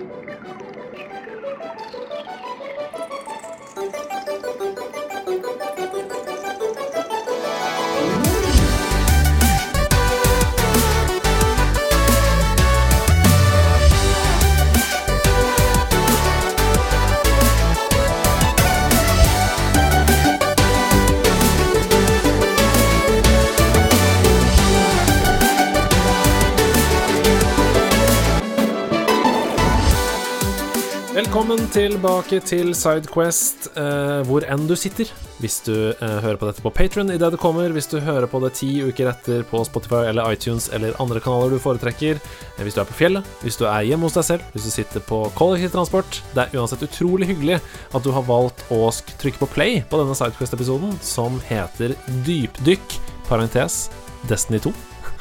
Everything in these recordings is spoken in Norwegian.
Thank you. Velkommen tilbake til Sidequest, eh, hvor enn du sitter. Hvis du eh, hører på dette på Patron idet det kommer, hvis du hører på det ti uker etter på Spotify eller iTunes eller andre kanaler du foretrekker, eh, hvis du er på fjellet, hvis du er hjemme hos deg selv, hvis du sitter på kollektivtransport Det er uansett utrolig hyggelig at du har valgt å trykke på play på denne Sidequest-episoden, som heter Dypdykk, parentes Destiny 2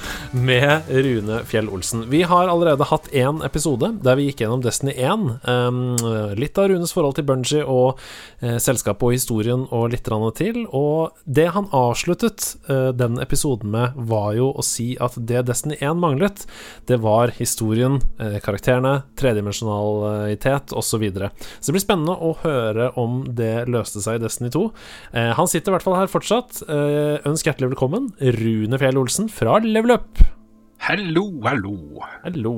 med Rune Fjell Olsen. Vi har allerede hatt én episode der vi gikk gjennom Destiny 1. Um, litt av Runes forhold til Bungie og eh, selskapet og historien og litt til. Og det han avsluttet eh, den episoden med, var jo å si at det Destiny 1 manglet, det var historien, eh, karakterene, tredimensjonalitet osv. Så, videre. så det blir spennende å høre om det løste seg i Destiny 2. Eh, han sitter i hvert fall her fortsatt. Ønsk hjertelig velkommen, Rune Fjell Olsen fra Level Up. Hallo, hallo. Hallo.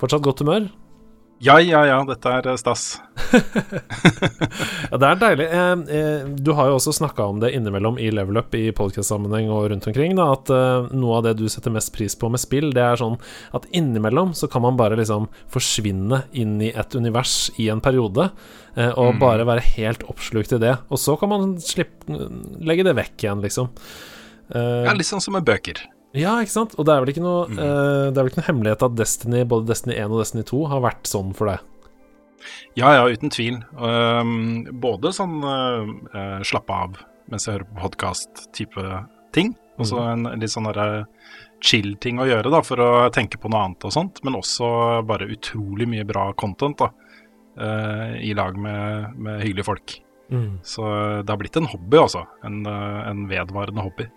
Fortsatt godt humør? Ja, ja, ja, dette er eh, stas. Ja, det er deilig. Eh, eh, du har jo også snakka om det innimellom i Level Up i podcast-sammenheng og rundt omkring, da, at noe av det du setter mest pris på med spill, det er sånn at innimellom så kan man bare liksom forsvinne inn i et univers i en periode, og Mm. bare være helt oppslukt i det. Og så kan man slippe, legge det vekk igjen, liksom. Ja, litt sånn som med bøker. Ja, ikke sant? Og det er vel ikke noe Mm. uh, Det er vel ikke noe hemmelighet at Destiny, både Destiny 1 og Destiny 2 har vært sånn for deg. Ja, ja, uten tvil. Um, både sånn uh, slappe av mens jeg hører på podkast-type ting. Og så en litt sånn derre chill-ting å gjøre da, for å tenke på noe annet og sånt. Men også bare utrolig mye bra content da, uh, i lag med, med hyggelige folk. Så det har blitt en hobby, altså. En, uh, en vedvarende hobby.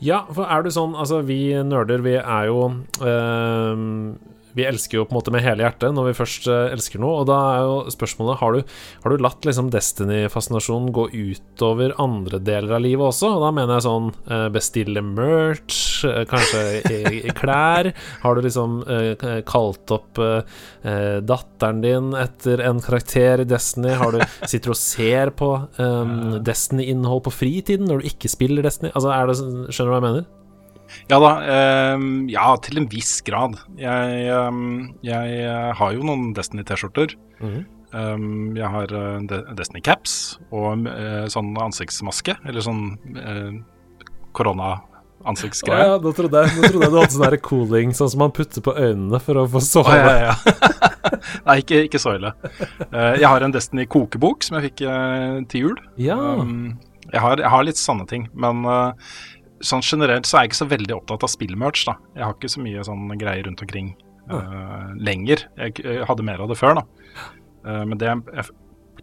Ja, for er du sånn Altså, vi nerder, vi er jo ehm, Vi elsker jo på en måte med hele hjertet når vi først eh, elsker noe, og da er jo spørsmålet Har du, har du latt liksom Destiny-fascinasjonen gå utover andre deler av livet også? Og da mener jeg sånn eh, bestille merch, eh, kanskje i, i klær Har du liksom eh, kalt opp eh, eh, datteren din etter en karakter i Destiny? Har du Sitter du og ser på ehm, Destiny-innhold på fritiden når du ikke spiller Destiny? Altså, er det, skjønner du hva jeg mener? Ja da, Eh, ja til en viss grad. Jeg, ehm, jeg eh, har jo noen Destiny-T-skjorter. Mhm. um, jeg har eh, Destiny caps og uh, sånn ansiktsmaske, eller sånn uh, Å korona-ansiktsgreie. ja, nå trodde, jeg, nå trodde jeg du hadde sånn cooling, sånn som man putter på øynene for å få Å, Oh, ja, ja. Nei, ikke, ikke så ille. Uh, jeg har en Destiny kokebok som jeg fikk uh, til jul. Ja. Um, jeg, har, jeg har litt sanne ting, men eh, sånn generelt så er jeg ikke så veldig opptatt av spillmerch. da. Jeg har ikke så mye sånn greier rundt omkring uh, lenger. Jeg, jeg hadde mer av det før, da. Uh, men det jeg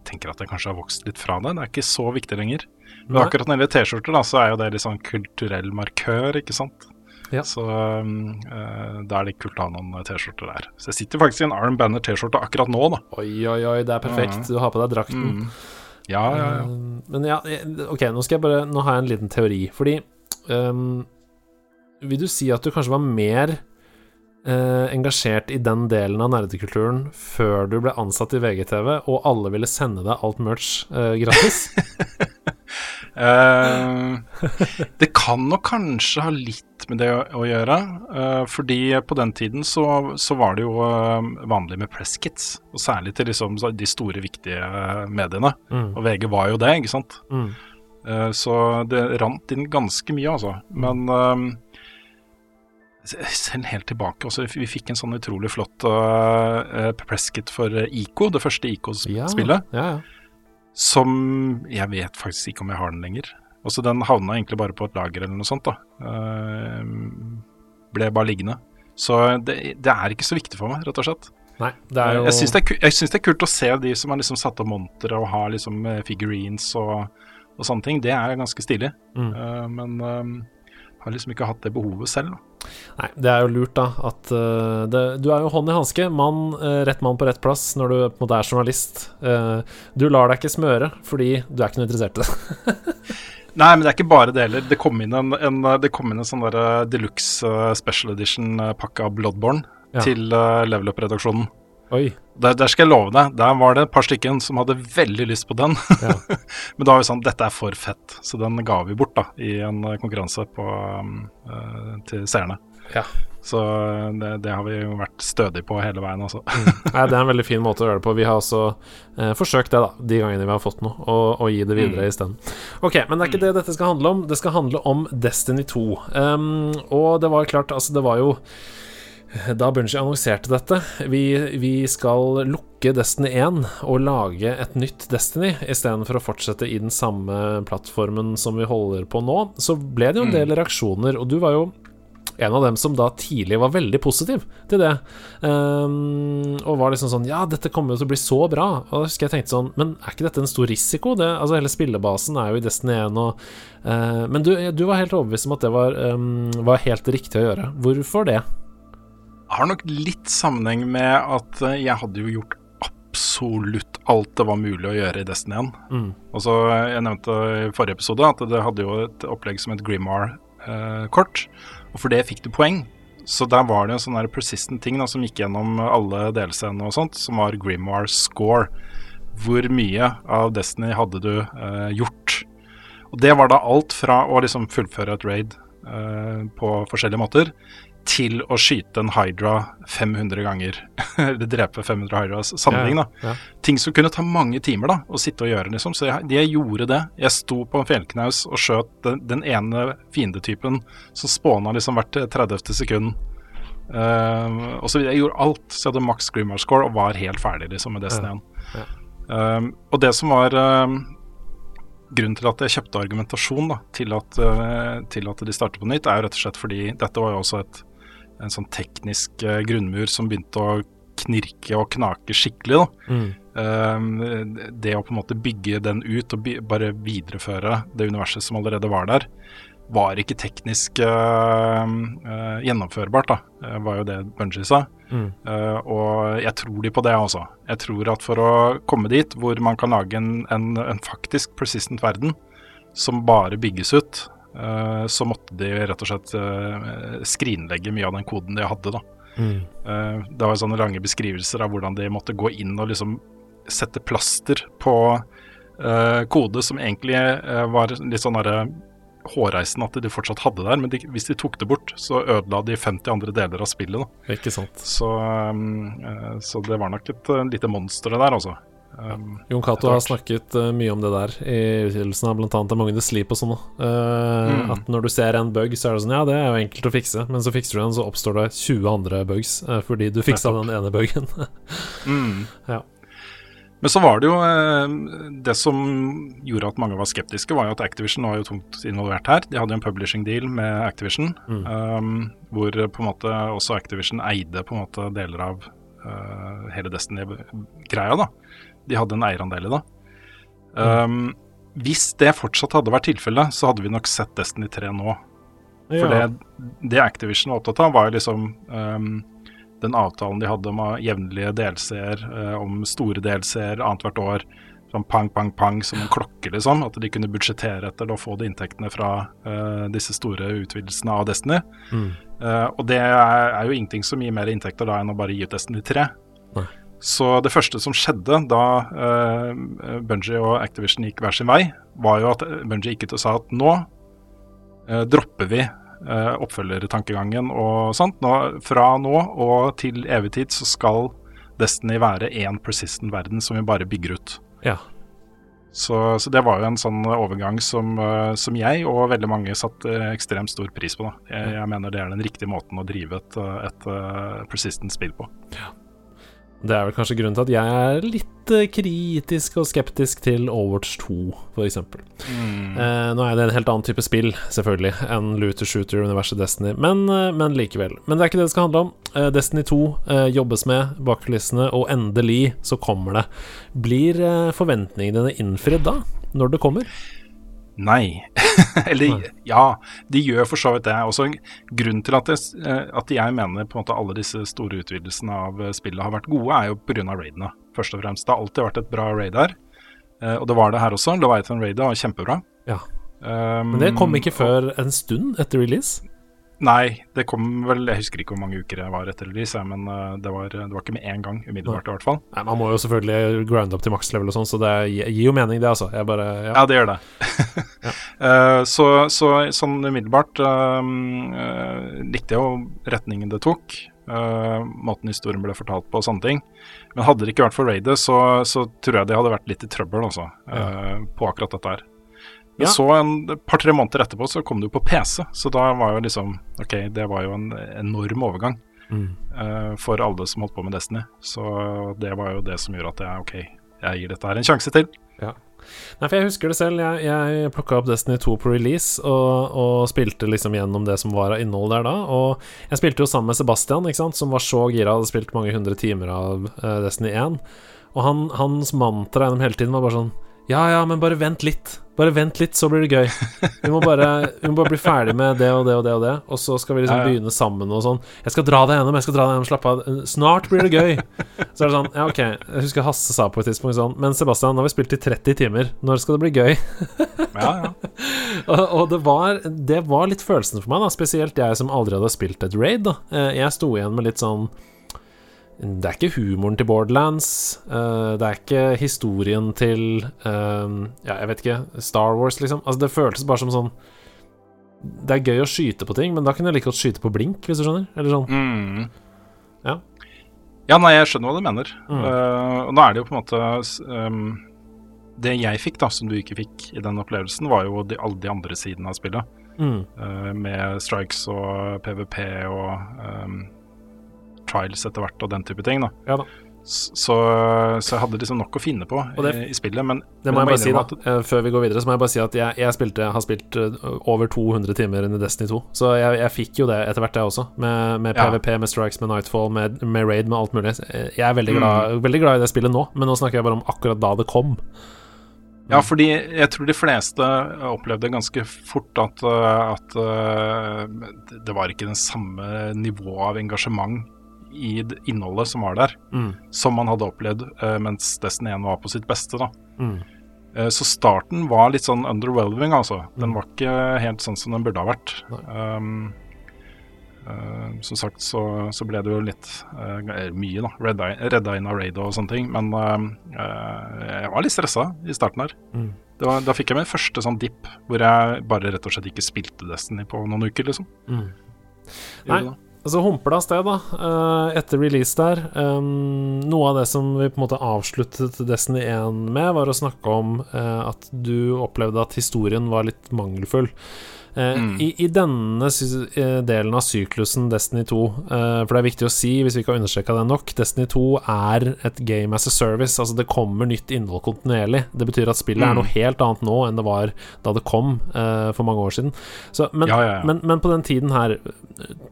tenker at jeg kanskje har vokst litt fra det. Det er ikke så viktig lenger. Men akkurat når det gjelder T-skjorter, da, så er jo det litt sånn kulturell markør, ikke sant. Ja. Så um, eh, da er det kult å ha noen T-skjorter der. Så jeg sitter faktisk i en Arm Banner T-skjorte akkurat nå, da. Oi, oi, oi, det er perfekt. Du har på deg drakten. Mm. Ja, ja, ja. Men ja, ok, nå skal jeg bare Nå har jeg en liten teori. Fordi ehm, Vil du si at du kanskje var mer uh, engasjert i den delen av nerdekulturen før du ble ansatt i VGTV, og alle ville sende deg alt merch uh, gratis? Eh, det kan nok kanskje ha litt med det å, å gjøre. Uh, fordi på den tiden så, så var det jo uh, vanlig med presskits. Og særlig til liksom de store, viktige mediene. Mm. Og VG var jo det, ikke sant. Mm. Eh, så det rant inn ganske mye, altså. Men eh, selv helt tilbake også, Vi fikk en sånn utrolig flott uh, presskit for eh, ICO, det første Ja, ICO-spillet. ja, ja. Som jeg vet faktisk ikke om jeg har den lenger. Også den havna egentlig bare på et lager eller noe sånt. da. Uh, ble bare liggende. Så det, det er ikke så viktig for meg, rett og slett. Nei, det er jo Jeg syns det, det er kult å se de som har liksom satt opp montre og har liksom eh, figurines og, og sånne ting. Det er ganske stilig. Mm. Eh, men eh, har liksom ikke hatt det behovet selv. Da. Nei, det er jo lurt, da, at uh, det, Du er jo hånd i hanske. Mann, uh, rett mann på rett plass når du på en måte er journalist. Uh, du lar deg ikke smøre fordi du er ikke noe interessert i det. Nei, men det er ikke bare det heller. Det kom inn en, en, det kom inn en sånn der deluxe special edition-pakke av Bloodborne ja. til Level Up-redaksjonen. Oi. Der, der, skal jeg love deg, der var det et par stykker som hadde veldig lyst på den. Ja. Men da var vi sånn Dette er for fett, så den ga vi bort da i en konkurranse på, uh, til seerne. Ja. Så det, det, har vi jo vært stødig på hele veien, altså. mm. Nei, det er en veldig fin måte å gjøre det på. Vi har også eh, forsøkt det, da, de gangene vi har fått noe, og, gi det videre mm. isteden. Ok, men det er ikke det dette skal handle om. Det skal handle om Destiny 2. Um, og det var klart, altså, det var jo da Bunji annonserte dette vi, vi, skal lukke Destiny 1 og lage et nytt Destiny istedenfor å fortsette i den samme plattformen som vi holder på nå, så ble det jo en mm. del reaksjoner. Og du var jo en av dem som da tidlig var veldig positiv til det. Um, og var liksom sånn Ja, dette kommer jo til å bli så bra. Og da husker jeg tenkte sånn Men er ikke dette en stor risiko? Det, altså Hele spillebasen er jo i Destiny 1 og uh, Men du, du, var helt overbevist om at det var, um, var helt riktig å gjøre. Hvorfor det? Har nok litt sammenheng med at eh, jeg hadde jo gjort absolutt alt det var mulig å gjøre i Destiny 1. Mm. Og så Jeg nevnte i forrige episode at det hadde jo et opplegg som et Grimar-kort. Eh, og for det fikk du poeng. Så der var det en sånn persistent ting da, som gikk gjennom alle delscenene og sånt, som var Grimar score. Hvor mye av Destiny hadde du eh, gjort? Og det var da alt fra å liksom fullføre et raid eh, på forskjellige måter, til å skyte en Hydra 500 ganger. Eller drepe 500 Hydras. Sammenligning, da. Ja, ja. Ting som kunne ta mange timer da, å sitte og gjøre, liksom. Så jeg, jeg gjorde det. Jeg sto på en fjellknaus og skjøt den, den ene fiendetypen som spåna liksom hvert 30. sekund. Uh, og så videre. Jeg gjorde alt. Så jeg hadde maks Grimmer score og var helt ferdig liksom med Destiny 1. Ja, um, og det som var um, grunnen til at jeg kjøpte argumentasjon da, til, at, uh, til at de starter på nytt, er jo rett og slett fordi dette var jo også et en sånn teknisk uh, grunnmur som begynte å knirke og knake skikkelig. Mm. Um, det å på en måte bygge den ut og bare videreføre det universet som allerede var der, var ikke teknisk uh, gjennomførbart, da, var jo det Bunji sa. Mm. og jeg tror de på det også. Jeg tror at for å komme dit hvor man kan lage en, en, en faktisk persistent verden som bare bygges ut, Eh, så måtte de rett og slett eh, skrinlegge mye av den koden de hadde. da. Mm. Eh, det var sånne lange beskrivelser av hvordan de måtte gå inn og liksom sette plaster på kode som egentlig var litt sånn hårreisen at de fortsatt hadde der, men de, hvis de tok det bort, så ødela de 50 andre deler av spillet. Da. Ikke sant. Så, så det var nok et lite monster det der, altså. Um, Jon Cato har snakket uh, mye om det der i utgivelsen av bl.a. Among the Sleep og sånn. Uh, mm. At når du ser en bug, så er det sånn Ja, det er jo enkelt å fikse, men så fikser du den, så oppstår det 20 andre bugs uh, fordi du fiksa den ene bugen. mm. ja. Men så var det jo Det som gjorde at mange var skeptiske, var jo at Activision var jo tungt involvert her. De hadde jo en publishing deal med Activision, mm. um, hvor på en måte også Activision eide på en måte deler av hele Destiny-greia. da de hadde en eierandel i det. Um, hvis det fortsatt hadde vært tilfellet, så hadde vi nok sett Destiny 3 nå. Ja. For det, det, Activision var opptatt av, var liksom um, den avtalen de hadde om jevnlige delseer, uh, om store delseer annethvert år. Sånn pang, pang, pang som en klokke, liksom. At de kunne budsjettere etter å få de inntektene fra uh, disse store utvidelsene av Destiny. Mm. Uh, og det er, er, jo ingenting som gir mer inntekter da enn å bare gi ut Destiny 3. Nei. Så det første som skjedde da uh, Bungie og Activision gikk hver sin vei, var jo at Bungie gikk ut og sa at nå uh, dropper vi uh, oppfølgertankegangen og sånt. Nå, fra nå og til evig tid så skal Destiny være én persistent verden som vi bare bygger ut. Ja. Så, så, det var jo en sånn overgang som, som jeg og veldig mange satte ekstremt stor pris på. Jeg, jeg, mener det er den riktige måten å drive et, et persistent spill på. Ja. Det er vel kanskje grunnen til at jeg er litt eh, kritisk og skeptisk til Overwatch 2, f.eks. Mm. Eh, nå er det en helt annen type spill, selvfølgelig, enn Looter Shooter-universet Destiny, men, eh, men, likevel. Men det er ikke det det skal handle om. Eh, Destiny 2 eh, jobbes med bak kulissene, og endelig så kommer det. Blir eh, forventningene dine innfridd da, når det kommer? Nei. Eller ja, de gjør for så vidt det. Også Grunnen til at, det, eh, at jeg mener på en måte alle disse store utvidelsene av eh, spillet har vært gode, er jo pga. raidene, først og fremst. Det har alltid vært et bra raid her, uh, og det var det her også. Leviathan Raidet var kjempebra. Ja. Um, Men det kom ikke før en stund etter release? Nei, det kom vel Jeg husker ikke hvor mange uker jeg var etter release, men uh, det, var, det, var, ikke med en gang, umiddelbart i hvert fall. Nei, Man må jo selvfølgelig grinde opp til maks level og sånn, så det gir jo mening, det, altså. Bare Ja, ja det gjør det. ja. uh, så, så, sånn umiddelbart uh, likte jeg jo retningen det tok. måten historien ble fortalt på og sånne ting. Men hadde det ikke vært for raidet, så, så tror jeg de hadde vært litt i trøbbel, altså. Ja. på akkurat dette her. Men ja. så en par-tre måneder etterpå så kom det jo på PC, så da var jo liksom Ok, det var jo en enorm overgang mm. uh, for alle som holdt på med Destiny. Så det var jo det som gjorde at jeg ok, jeg gir dette her en sjanse til. Ja. Nei, for jeg husker det selv. Jeg, jeg plukka opp Destiny 2 på release og, og, spilte liksom gjennom det som var av innhold der da. Og jeg spilte jo sammen med Sebastian, ikke sant, som var så gira, hadde spilt mange hundre timer av uh, Destiny 1. Og han, hans mantra gjennom hele tiden var bare sånn Ja, ja, men bare vent litt. Bare vent litt, så blir det gøy. Vi må bare, vi må bare bli ferdig med det og det og det og det, og så skal vi liksom ja, ja. begynne sammen og sånn. Jeg skal dra deg gjennom, jeg skal dra deg gjennom, slapp av. Snart blir det gøy. Så er det sånn, ja, ok. Jeg husker Hasse sa på et tidspunkt sånn Men Sebastian, nå har vi spilt i 30 timer. Når skal det bli gøy? Ja, ja. og, og det, var, det var litt følelsen for meg, da. Spesielt jeg som aldri hadde spilt et raid. da eh, Jeg sto igjen med litt sånn det er ikke humoren til Borderlands. Uh, det er ikke historien til uh, Ja, jeg vet ikke Star Wars, liksom. Altså, det føltes bare som sånn Det er gøy å skyte på ting, men da kunne jeg like godt skyte på blink, hvis du skjønner? Eller sånn. Mm. Ja. ja, nei, jeg skjønner hva du mener. Mm. Uh, og nå er det jo på en måte um, Det jeg fikk, da, som du ikke fikk i den opplevelsen, var jo de, alle de andre sidene av spillet. Mm. med strikes og PVP og um, trials etter hvert og den type ting. da. Ja, da. Så, så, jeg hadde liksom nok å finne på det, i, i, spillet. Men det må jeg bare si da, at, eh, før vi går videre, så må jeg bare si at jeg, jeg spilte, har spilt eh, over 200 timer inn i Destiny 2. Så jeg, jeg fikk jo det etter hvert, jeg også. Med, med PVP, ja. med Strikes, med Nightfall, med, med, Raid, med alt mulig. Jeg er veldig glad, mm. veldig glad i det spillet nå, men nå snakker jeg bare om akkurat da det kom. Ja, fordi jeg tror de fleste opplevde ganske fort at, at det var ikke den samme nivået av engasjement i innholdet som var der, mm. som man hadde opplevd uh, mens Destiny 1 var på sitt beste. da. Mm. Uh, så starten var litt sånn underwhelming, altså. Den mm. var ikke helt sånn som den burde ha vært. Um, uh, som sagt så, så, ble det jo litt mye, da. Redda, redda inn av raid og sånne ting. Men jeg var litt stressa i starten her. Mm. Var, da fikk jeg min første sånn dipp hvor jeg bare rett og slett ikke spilte Destiny på noen uker, liksom. Mm. Nei, så humper det av sted, da, eh, etter release der. Noe av det som vi på en måte avsluttet Destiny 1 med, var å snakke om uh, at du opplevde at historien var litt mangelfull. Eh, mm. I, I, denne eh, delen av syklusen Destiny 2, uh, for det er viktig å si, hvis vi ikke har understreka det nok, Destiny 2 er et game as a service. Altså, det kommer nytt innhold kontinuerlig. Det betyr at spillet mm. er noe helt annet nå enn det var da det kom for mange år siden. Så, men, ja, ja, ja. Men, men, på den tiden her,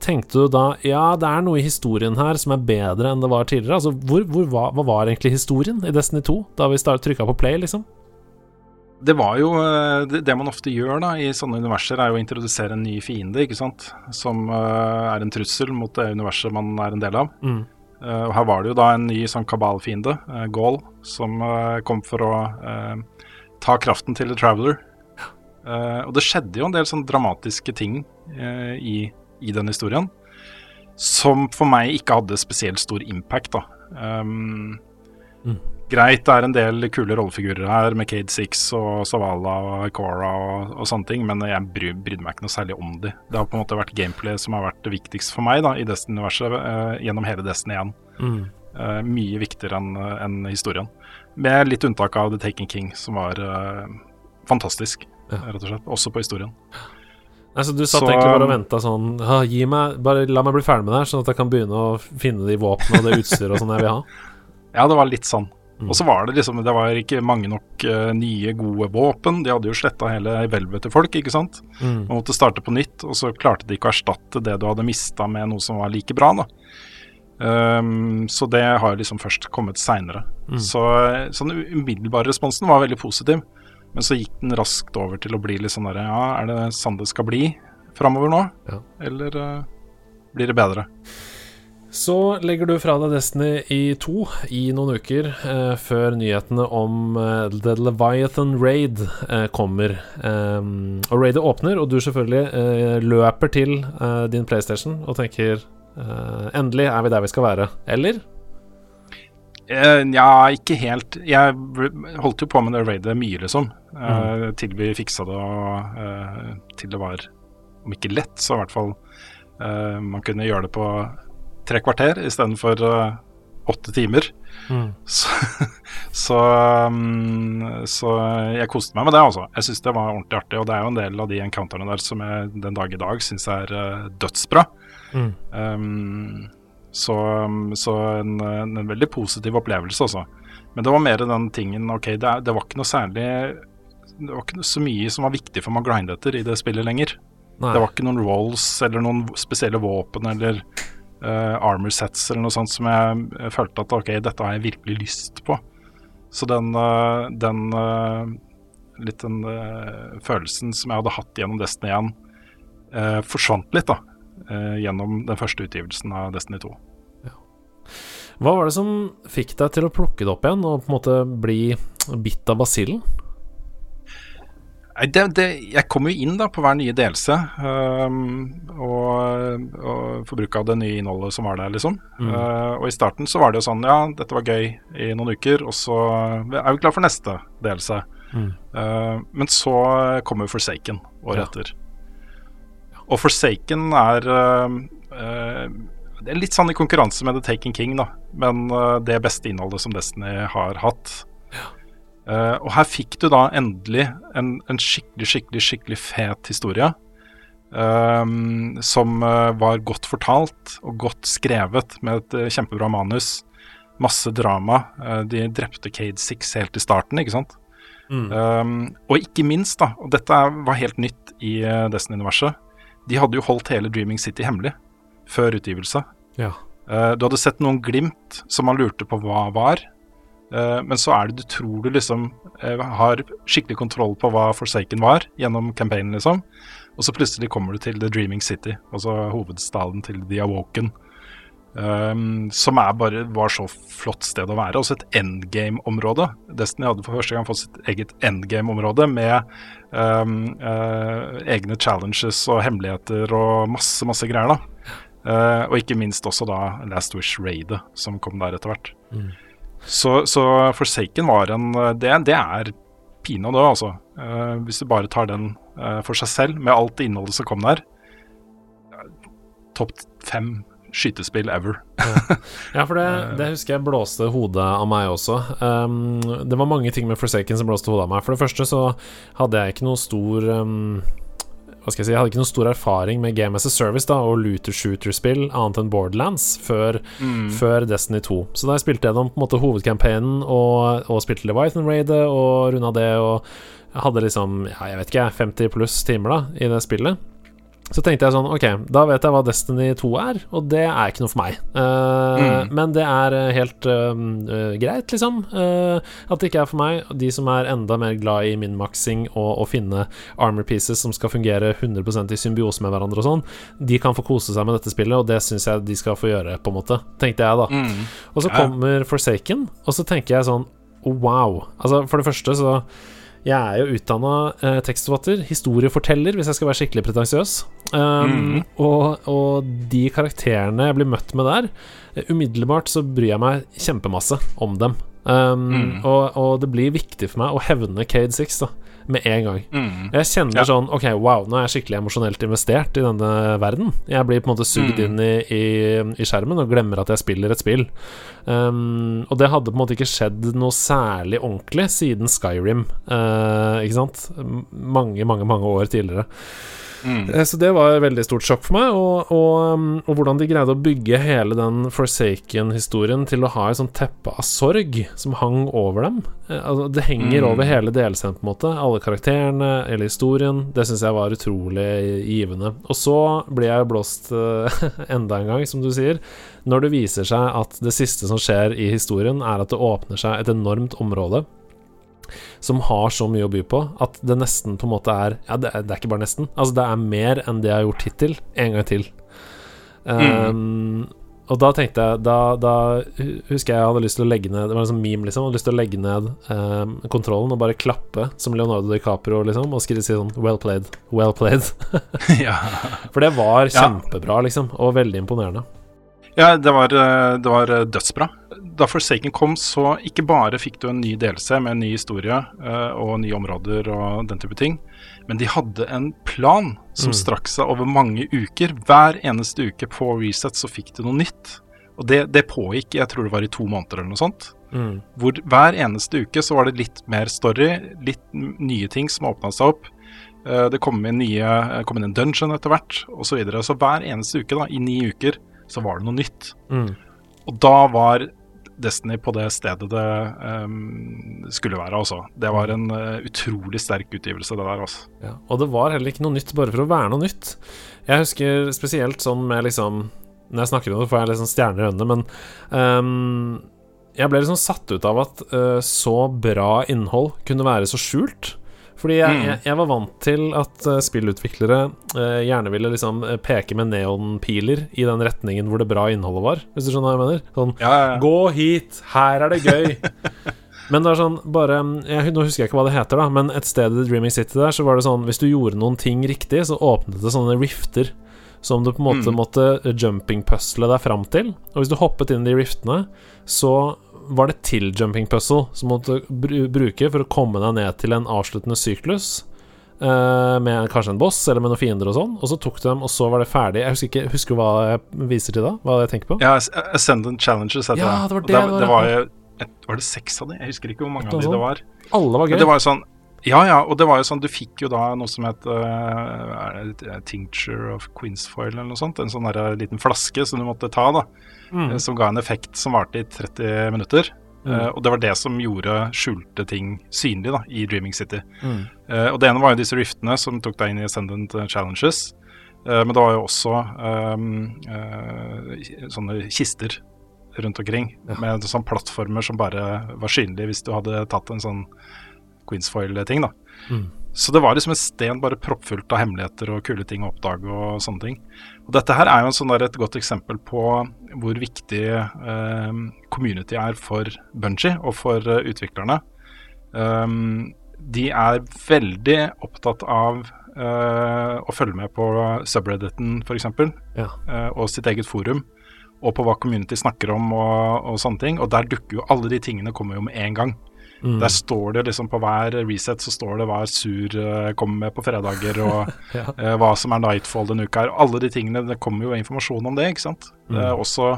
tenkte du da Ja, det er noe i historien her som er bedre enn det var tidligere? Altså, hvor, hvor, hva, hva var egentlig historien i Destiny 2, da vi trykka på play, liksom? Det var jo eh, det, man ofte gjør da i sånne universer, er jo å introdusere en ny fiende, ikke sant. Som uh, er en trussel mot det universet man er en del av. Mm. Uh, her var det jo da en ny sånn kabalfiende, uh, Gaul, som kom for å ta kraften til The Traveler. og det skjedde jo en del sånn dramatiske ting i, i den historien. Som for meg ikke hadde spesielt stor impact, da. Um, mm greit, det er en del kule rollefigurer her, med Cade Six og Savala og Cora og, og, sånne ting, men jeg bry, brydde meg ikke noe særlig om de. Det har på en måte vært gameplay som har vært det viktigste for meg da, i Destiny-universet uh, gjennom hele Destiny 1. Mm. Uh, mye viktigere enn uh, en historien. Med litt unntak av The Taken King, som var fantastisk, ja. rett og slett. Også på historien. Altså, du satt så, egentlig bare og venta sånn Gi meg, bare La meg bli ferdig med det her, sånn at jeg kan begynne å finne de våpnene og det utstyret og sånn jeg vil ha. Ja, det var litt sånn. Mm. Og så var det liksom Det var ikke mange nok uh, nye, gode våpen. De hadde jo sletta hele hvelvet til folk, ikke sant. Mm. Man måtte starte på nytt, og så klarte de ikke å erstatte det du hadde mista med noe som var like bra, da. Um, så det har liksom først kommet seinere. Mm. Så den umiddelbare responsen var veldig positiv. Men så gikk den raskt over til å bli litt sånn derre Ja, er det sånn det skal bli framover nå? Ja. Eller uh, blir det bedre? Så legger du fra deg Destiny i to i noen uker eh, før nyhetene om eh, The Leviathan Raid eh, kommer. Um, og raidet åpner, og du selvfølgelig eh, løper til eh, din PlayStation og tenker eh, Endelig er vi der vi skal være. Eller? ja, ikke helt. Jeg holdt jo på med det raidet mye, liksom. Mm. til vi fiksa det, og til det var, om ikke lett, så i hvert fall man kunne gjøre det på tre kvarter istedenfor uh, åtte timer. Mm. Så, så, um, så, jeg koste meg med det, altså. Jeg syns det var ordentlig artig. Og det er jo en del av de encounterne der som jeg den dag i dag syns er uh, dødsbra. Mm. Um, så, så en, en, en, veldig positiv opplevelse, altså. Men det var mer den tingen OK, det, det var ikke noe særlig Det var ikke så mye som var viktig for meg å grinde etter i det spillet lenger. Nei. Det var ikke noen rolls eller noen spesielle våpen eller uh, armor sets eller noe sånt som jeg, følte at ok, dette har jeg virkelig lyst på. Så den, uh, den uh, litt den følelsen som jeg hadde hatt gjennom Destiny 1, forsvant litt da, gjennom den første utgivelsen av Destiny 2. Ja. Hva var det som fikk deg til å plukke det opp igjen og på en måte bli bitt av basillen? Det, det, jeg kommer jo inn da på hver nye delelse um, og, og av det nye innholdet som var der, liksom. Mm. Uh, og i starten så var det jo sånn Ja, dette var gøy i noen uker, og så er vi klar for neste delelse. Mm. Uh, men så kommer Forsaken året ja. etter. Og Forsaken er uh, Det er litt sånn i konkurranse med The Taken King, da. Men det beste innholdet som Destiny har hatt. Uh, og her fikk du da endelig en, en skikkelig, skikkelig, skikkelig fet historie. Um, som uh, var godt fortalt og godt skrevet med et uh, kjempebra manus. Masse drama. de drepte Cade Six helt i starten, ikke sant. Mm. Um, og ikke minst, da, og dette var helt nytt i Destiny-universet, de hadde jo holdt hele Dreaming City hemmelig før utgivelse. Ja. du hadde sett noen glimt som man lurte på hva var. Uh, men så er det du tror du liksom uh, har skikkelig kontroll på hva Forsaken var gjennom campaignen, liksom. Og så plutselig kommer du til The Dreaming City, altså hovedstaden til The Awoken. Um, som er bare var så flott sted å være. Også et endgame-område. Destiny hadde for første gang fått sitt eget endgame-område med um, uh, egne challenges og hemmeligheter og masse, masse greier, da. og ikke minst også da Last Wish-raidet som kom der etter hvert. Mm. Så, så Forsaken var en Det, det er pinadø, altså. Uh, hvis du bare tar den uh, for seg selv, med alt innholdet som kom der. Topp fem skytespill ever. ja. ja, for det, det, husker jeg blåste hodet av meg også. Um, det var mange ting med Forsaken som blåste hodet av meg. For det første så hadde jeg ikke noe stor um, hva skal jeg si, jeg hadde ikke noen stor erfaring med Game as a Service da og looter shooter-spill annet enn Borderlands før, mm. før, Destiny 2. Så da jeg spilte gjennom på en måte hovedcampaignen og, og spilte Leviathan Raidet og runda det og hadde liksom, ja, jeg vet ikke, 50 pluss timer da i det spillet. Så tenkte jeg sånn, ok, da vet jeg hva Destiny 2 er, og det er ikke noe for meg. Uh, mm. Men det er eh, helt uh, greit, liksom. Uh, at det ikke er for meg. De som er enda mer glad i minmaxing og å finne armor pieces som skal fungere 100% i symbiose med hverandre og sånn, de kan få kose seg med dette spillet, og det syns jeg de skal få gjøre, på en måte. Tenkte jeg, da. Mm. Og så kommer Forsaken, og så tenker jeg sånn wow. Altså, for det første så jeg er jo utdanna eh, tekstforfatter, historieforteller, hvis jeg skal være skikkelig pretensiøs. Um, mm. og, og, de karakterene jeg blir møtt med der, eh, umiddelbart så bryr jeg meg kjempemasse om dem. Um, mm. og, og, det blir viktig for meg å hevne Cade Six, da med en gang. Mm. Jeg kjenner ja. sånn Ok, wow, nå er jeg skikkelig emosjonelt investert i denne verden. Jeg blir på en måte sugd mm. inn i, i, i, skjermen og glemmer at jeg spiller et spill. Um, og det hadde på en måte ikke skjedd noe særlig ordentlig siden Skyrim, uh, ikke sant? Mange, mange, mange år tidligere. Mm. Eh, så det var et veldig stort sjokk for meg, og, og, um, og hvordan de greide å bygge hele den Forsaken-historien til å ha et sånt teppe av sorg som hang over dem. Eh, altså, det henger mm. over hele delscenen, på en måte. Alle karakterene, hele historien. Det syns jeg var utrolig givende. Og så blir jeg blåst uh, enda en gang, som du sier, når det viser seg at det siste som skjer i historien, er at det åpner seg et enormt område som har så mye å by på at det nesten på en måte er Ja, det er, det er ikke bare nesten. Altså, det er mer enn det jeg har gjort hittil, en gang til. Um, og da tenkte jeg da, da husker jeg jeg hadde lyst til å legge ned Det var en sånn meme, liksom. Hadde lyst til å legge ned um, kontrollen og bare klappe som Leonardo DiCaprio, liksom, og skrive si sånn Well played. Well played. ja. For det var kjempebra, liksom, og veldig imponerende. Ja, det var, eh, det var, dødsbra. Da Forsaken kom, så ikke bare fikk du en ny delelse med en ny historie uh, og nye områder og den type ting, men de hadde en plan som mm. strakk seg over mange uker. Hver eneste uke på Reset så fikk du noe nytt. Og det, det pågikk, jeg tror det var i to måneder eller noe sånt. Mm. Hvor hver eneste uke så var det litt mer story, litt nye ting som åpna seg opp. Uh, det kom inn, nye, kom inn en dungeon etter hvert, osv. Så, videre. så hver eneste uke, da, i ni uker, så var det noe nytt. Mm. Og da var Destiny på det stedet det um, skulle være, altså. Det var en uh, utrolig sterk utgivelse, det der, altså. Ja, og det var heller ikke noe nytt bare for å være noe nytt. Jeg husker spesielt sånn med liksom Når jeg snakker om det, får jeg liksom stjerner i øynene, men um, jeg ble liksom satt ut av at uh, så bra innhold kunne være så skjult. Fordi jeg, mm. jeg, jeg, var vant til at uh, spillutviklere uh, gjerne ville liksom uh, peke med neonpiler i den retningen hvor det bra innholdet var, hvis du skjønner hva jeg mener? Sånn ja, ja, ja. Gå hit, her er det gøy. men det er sånn bare jeg, Nå husker jeg ikke hva det heter, da, men et sted i Dreaming City der, så var det sånn Hvis du gjorde noen ting riktig, så åpnet det sånne rifter som du på en måte mm. måtte jumping-pusle deg fram til. Og hvis du hoppet inn i de riftene, så var det til jumping puzzle som måtte bruke for å komme deg ned til en avsluttende syklus. Uh, med kanskje en boss eller med noen fiender og sånn. Og så tok du dem, og så var det ferdig. Jeg husker ikke Husker hva jeg viser til da? Hva jeg tenker på? Ja, Ascendant Challenges heter ja, det. Var det, det, var, det var, var, det seks av de? Jeg husker ikke hvor mange av de det var. Alle var gøy. Men det var sånn ja, ja, og det var jo sånn Du fikk jo da noe som het uh, Tincture of Queensfoil eller noe sånt. En sånn der, liten flaske som du måtte ta, da. Mm. Uh, som ga en effekt som varte i 30 minutter. Mm. Uh, og det var det som gjorde skjulte ting synlig da, i Dreaming City. Mm. og det ene var jo disse riftene som tok deg inn i Ascendant Challenges. men det var jo også um, sånne kister rundt omkring. Ja. Med sånne plattformer som bare var synlige hvis du hadde tatt en sånn Queensfoil-ting. da. Mm. Så det var liksom et sted bare proppfullt av hemmeligheter og kule ting å oppdage og sånne ting. Og dette her er jo sånn et godt eksempel på hvor viktig eh, community er for Bunji og for eh, utviklerne. Um, de er veldig opptatt av uh, å følge med på subredditen f.eks. Ja. Uh, og sitt eget forum. Og på hva community snakker om og, og, sånne ting. Og der dukker jo alle de tingene kommer jo med en gang. Mm. Der står det liksom på hver reset så står det hva er sur uh, kommer med på fredager, og ja. uh, hva som er Nightfall denne uka her. Alle de tingene, det kommer jo informasjon om det, ikke sant. Mm. Det er også,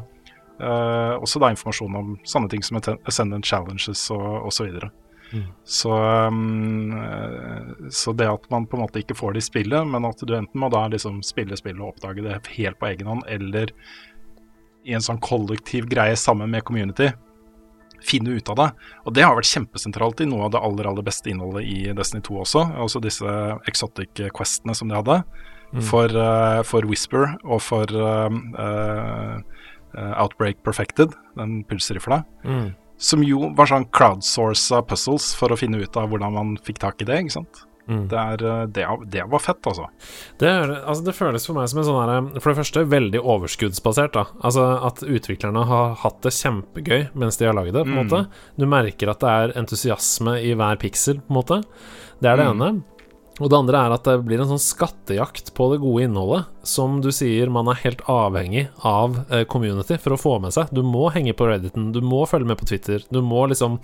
uh, også da informasjon om sånne ting som Ascendant Challenges og osv. Så, mm. så, um, så det at man på en måte ikke får det i spillet, men at du enten må da liksom spille spillet og oppdage det helt på egen hånd, eller i en sånn kollektiv greie sammen med community, finne ut av det. Og det har vært kjempesentralt i noe av det aller aller beste innholdet i Destiny 2 også. Altså disse exotic questene som de hadde. Mm. For, uh, for, Whisper og for uh, uh, Outbreak Perfected, den pulsrifla. Mm. Som jo var sånn crowdsourca puzzles for å finne ut av hvordan man fikk tak i det. ikke sant? Mm. Det, er, eh, det, det, var fett, altså. Det, altså. det, føles for meg som en sånn her For det første veldig overskuddsbasert. da Altså At utviklerne har hatt det kjempegøy mens de har lagd det. på en mm. måte Du merker at det er entusiasme i hver piksel, på en måte. Det er det mm. ene. Og det andre er at det blir en sånn skattejakt på det gode innholdet. Som du sier, man er helt avhengig av eh, community for å få med seg. Du må henge på Redditen, du må følge med på Twitter. Du må liksom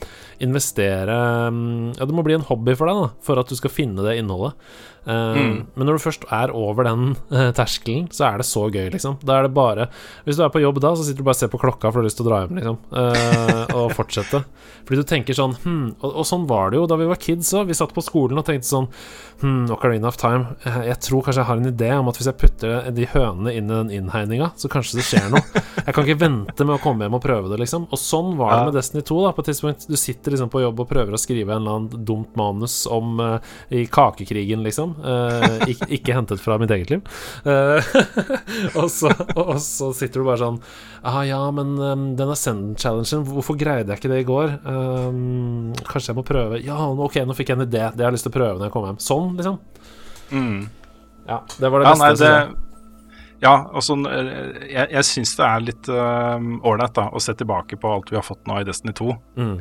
investere mm, Ja, det må bli en hobby for deg da for at du skal finne det innholdet. Uh, mm. Men når du først er over den uh, terskelen, så er det så gøy, liksom. Da er det bare Hvis du er på jobb da, så sitter du bare og ser på klokka for du har lyst til å dra hjem, liksom. Uh, og fortsette. Fordi du tenker sånn hm, og, og, sånn var det jo da vi var kids òg. Vi satt på skolen og tenkte sånn Hmm, Ocarina of Time. Eh, Jeg tror kanskje jeg har en idé om at hvis jeg putter de hønene inn i den innhegninga, så kanskje det skjer noe. Jeg kan ikke vente med å komme hjem og prøve det, liksom. Og sånn var det med Destiny 2. da På et tidspunkt Du sitter liksom på jobb og prøver å skrive en eller annen dumt manus om uh, i kakekrigen, liksom. Eh, ikke, ikke hentet fra mitt eget liv. Eh, og, så, og så sitter du bare sånn Ah, ja, men um, den Ascendant-challengen, hvorfor greide jeg ikke det i går? Um, kanskje jeg må prøve Ja, ok, nå fikk jeg en idé. Det har jeg lyst til å prøve når jeg kommer hjem. Sånn, liksom. Mm. Ja, det var det Ja, beste. nei, det. Ja, sånn eh, Jeg, jeg syns det er litt ålreit uh, å se tilbake på alt vi har fått nå i Destiny 2. Mm.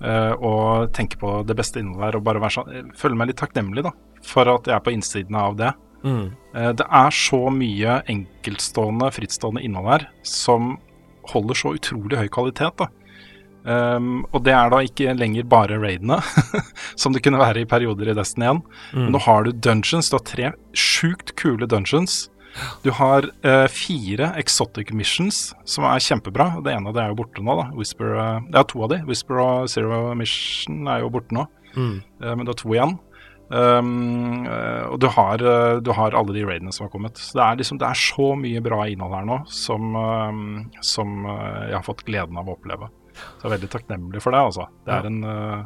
Uh, og tenke på det beste innholdet her, og bare være sånn Føle meg litt takknemlig da for at jeg er på innsiden av det. Mm. Eh, det er så mye enkeltstående, frittstående innhold her som holder så utrolig høy kvalitet. Um, og det er da ikke lenger bare raidene, som det kunne være i perioder i Destiny 1. Men Mm. nå har du dungeons. Du har tre sjukt kule dungeons. Du har uh, fire exotic missions som er kjempebra. Det ene av det er jo borte nå. da Whisper, uh, Det er to av de. Whisper og Zero Mission er jo borte nå. Mm. Uh, men det er to igjen. Um, og du har, eh, du har alle de raidene som har kommet. Så det er, liksom, det er så mye bra innhold her nå som, um, som eh, jeg har fått gleden av å oppleve. Så jeg er veldig takknemlig for det, altså. Det er en eh,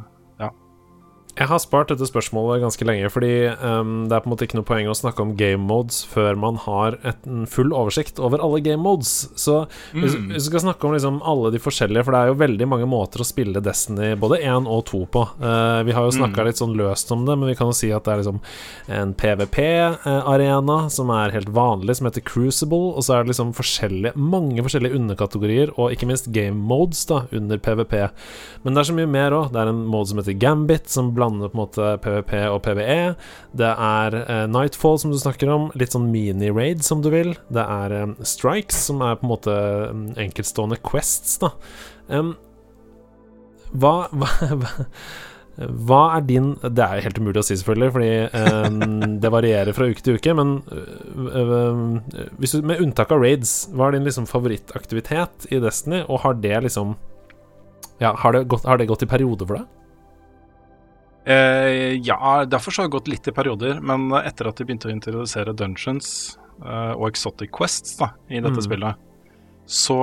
Jeg har spart dette spørsmålet ganske lenge, fordi um, det er på en måte ikke noe poeng å snakke om game modes før man har et, en full oversikt over alle game modes. Så Mm. hvis vi skal snakke om liksom alle de forskjellige, for det er jo veldig mange måter å spille Destiny både 1 og 2 på. Uh, vi har jo snakka Mm. litt sånn løst om det, men vi kan jo si at det er liksom en PVP-arena som er helt vanlig, som heter Crucible, og så er det liksom forskjellige, mange forskjellige underkategorier, og ikke minst game modes da, under PVP. Men det er så mye mer òg. Det er en mode som heter Gambit, som blander på en måte PVP og PVE. Det er eh, Nightfall, som du snakker om. Litt sånn mini-raid, som du vil. Det er eh, Strikes, som er på en måte mm, enkeltstående quests, da. Um, hva, hva, hva er din Det er jo helt umulig å si, selvfølgelig, fordi um, det varierer fra uke til uke. Men hvis du, med unntak av raids, hva er din liksom favorittaktivitet i Destiny? Og har det liksom Ja, har det gått, har det gått i perioder for deg? Eh, ja, derfor så har det gått litt i perioder, men etter at de begynte å introdusere dungeons eh, og exotic quests da, i dette Mm. spillet, så,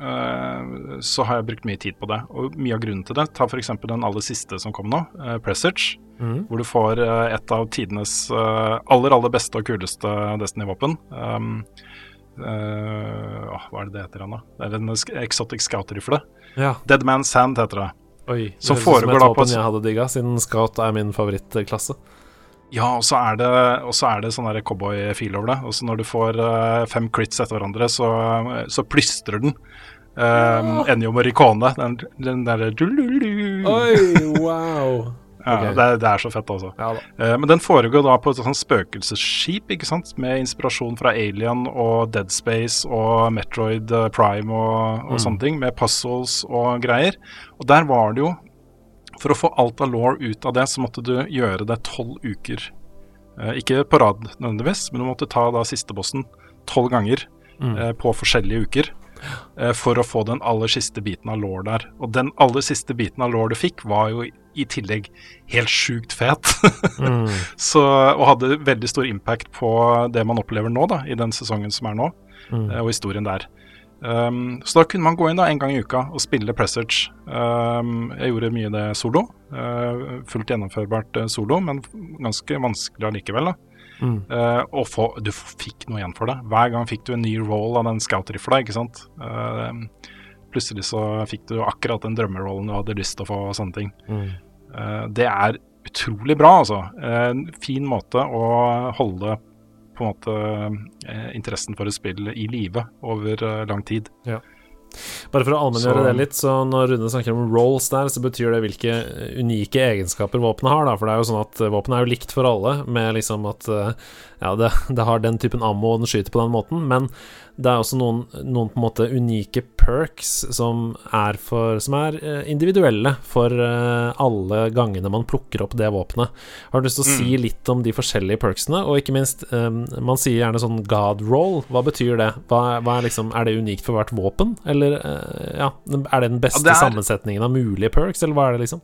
eh, så har jeg brukt mye tid på det. Og mye av grunnen til det, ta f.eks. den aller siste som kom nå, uh, Presage, Mm. hvor du får eh, et av tidenes eh, aller, aller beste og kuleste Destiny-våpen. Um, eh, hva er det det heter igjen, da? Det er en exotic scout-rifle. Ja. Dead Man's Sand heter det. Oi. det Som foregår et da på våpen jeg hadde digga, siden Scout er min favorittklasse. Ja, og så er det, og så er det sånn cowboy-feel over det. Og så når du får eh, fem crits etter hverandre, så, så plystrer den. Um, Ennio Morricone. Den, den derre Oi, wow. Ja, det, er, det er så fett, altså. Ja. Eh, men den foregår da på et sånt spøkelsesskip, ikke sant? Med inspirasjon fra Alien og Dead Space og Metroid eh, Prime og, og Mm. sånne ting. Med puzzles og greier. Og der var det jo For å få alt av law ut av det, så måtte du gjøre det tolv uker. Eh, ikke på rad nødvendigvis, men du måtte ta da siste bossen tolv ganger Mm. på forskjellige uker. Eh, For å få den aller siste biten av law der. Og den aller siste biten av law du fikk, var jo i tillegg helt sjukt fet. Mm. Så, og hadde veldig stor impact på det man opplever nå, da, i den sesongen som er nå, Mm. eh, og historien der. Um, så da kunne man gå inn da en gang i uka og spille Pressage. Um, jeg gjorde mye det solo. Uh, fullt gjennomførbart solo, men ganske vanskelig allikevel. da. Uh, og få, du fikk noe igjen for det. Hver gang fikk du en ny roll av den scout-rifla. Uh, plutselig så fikk du akkurat den drømmerollen du hadde lyst til å få, og sånne ting. Mm. Uh, det er utrolig bra, altså. En fin måte å holde på en måte eh, interessen for et spill i live over eh, lang tid. Bare for å allmenngjøre det litt, så når Rune snakker om rolls der, så betyr det hvilke unike egenskaper våpenet har, da. For det er jo sånn at eh, våpenet er jo likt for alle, med liksom at eh, ja, det, det har den typen ammo, og den skyter på den måten, men det er også noen, noen på en måte unike perks som er, for, som er eh, individuelle for eh, alle gangene man plukker opp det våpenet. Har du lyst til å si litt om de forskjellige perksene, og ikke minst, eh, man sier gjerne sånn god roll, hva betyr det? Hva, hva er, liksom, er det unikt for hvert våpen, eller ja, er det den beste Ja, det er- sammensetningen av mulige perks, eller hva er det liksom?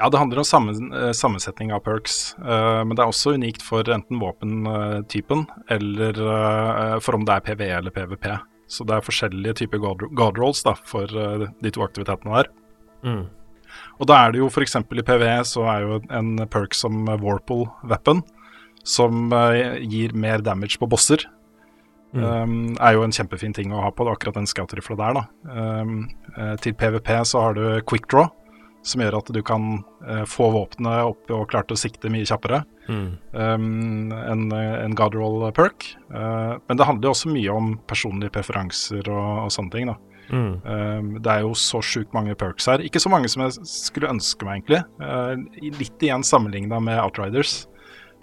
Ja, det handler om sammen, sammensetning av perks, uh, men det er også unikt for enten våpentypen eller uh, for om det er PVE eller PVP. Så det er forskjellige typer guard rolls da, for uh, de to aktivitetene der. Mm. Og da er det jo f.eks. i PVE så er jo en perk som Warple Weapon, som gir mer damage på bosser. Mm. Um, er jo en kjempefin ting å ha på akkurat den scout-rifla der, da. Um, til PVP så har du quick draw som gjør at du kan få våpenet opp og klare å sikte mye kjappere. Mm. Um, en, en Godroll perk. Uh, men det handler jo også mye om personlige preferanser og, og sånne ting. da. Mm. Um, det er jo så sjukt mange perks her. Ikke så mange som jeg skulle ønske meg, egentlig. Uh, litt igjen sammenligna med Outriders,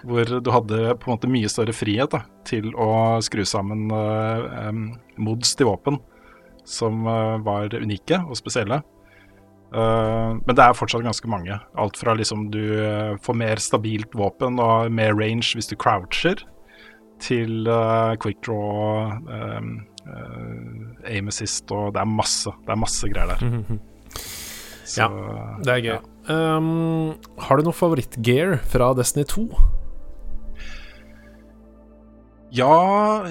hvor du hadde på en måte mye større frihet da, til å skru sammen um, mods til våpen som var unike og spesielle. Uh, men det er fortsatt ganske mange. Alt fra liksom du uh, får mer stabilt våpen og mer range hvis du croucher, til uh, quick draw, um, aim assist og Det er masse. Det er masse greier der. Mm -hmm. Så, ja, det er gøy. Ja. Um, har du noe favorittgear fra Destiny 2? Ja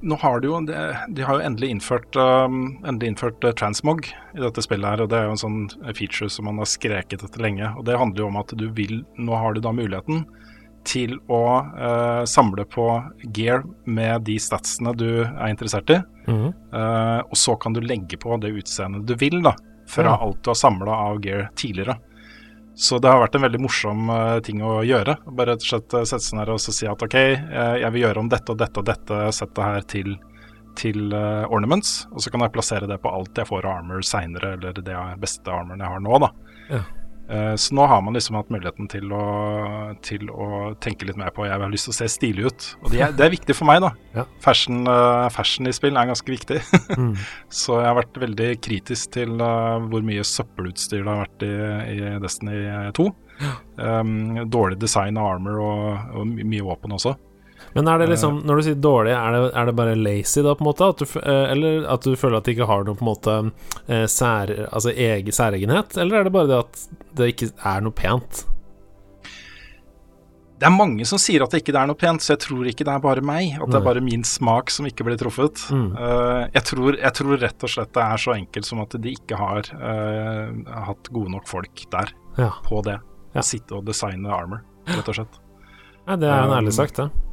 nå har de jo De har jo endelig innført, um, endelig innført uh, transmog i dette spillet her. og Det er jo en sånn feature som man har skreket etter lenge. og Det handler jo om at du vil Nå har du da muligheten til å uh, samle på gear med de statsene du er interessert i. Mm -hmm. uh, og så kan du legge på det utseendet du vil, da. Fra mm. alt du har samla av gear tidligere. Så det har vært en veldig morsom uh, ting å gjøre. Bare rett og slett uh, sette seg ned og si at OK, uh, jeg vil gjøre om dette og dette og dette settet her til, til ornaments. Og så kan jeg plassere det på alt jeg får av armor seinere, eller det beste armoren jeg har nå, da. Ja. Eh, så nå har man liksom hatt muligheten til å, til å, tenke litt mer på Jeg har lyst til å se stilig ut. Og det er, det er viktig for meg, da. Ja. Fashion, uh, fashion, i spill er ganske viktig. mm. Så jeg har vært veldig kritisk til uh, hvor mye søppelutstyr det har vært i, i Destiny 2. Um, dårlig design av armor og, og mye våpen også. Men er det liksom, når du sier dårlig, er det, er det bare lazy da, på en måte? At du, eh, eller at du føler at det ikke har noe på en måte eh, sær, altså egen, særegenhet? Eller er det bare det at det ikke er noe pent? Det er mange som sier at det ikke er noe pent, så jeg tror ikke det er bare meg. At det er bare min smak som ikke blir truffet. Mm. Uh, jeg, tror, jeg, tror, rett og slett det er så enkelt som at de ikke har uh, hatt gode nok folk der ja. på det. Å ja. sitte og designe armor, rett og slett. Nei, det er en ærlig sagt, det.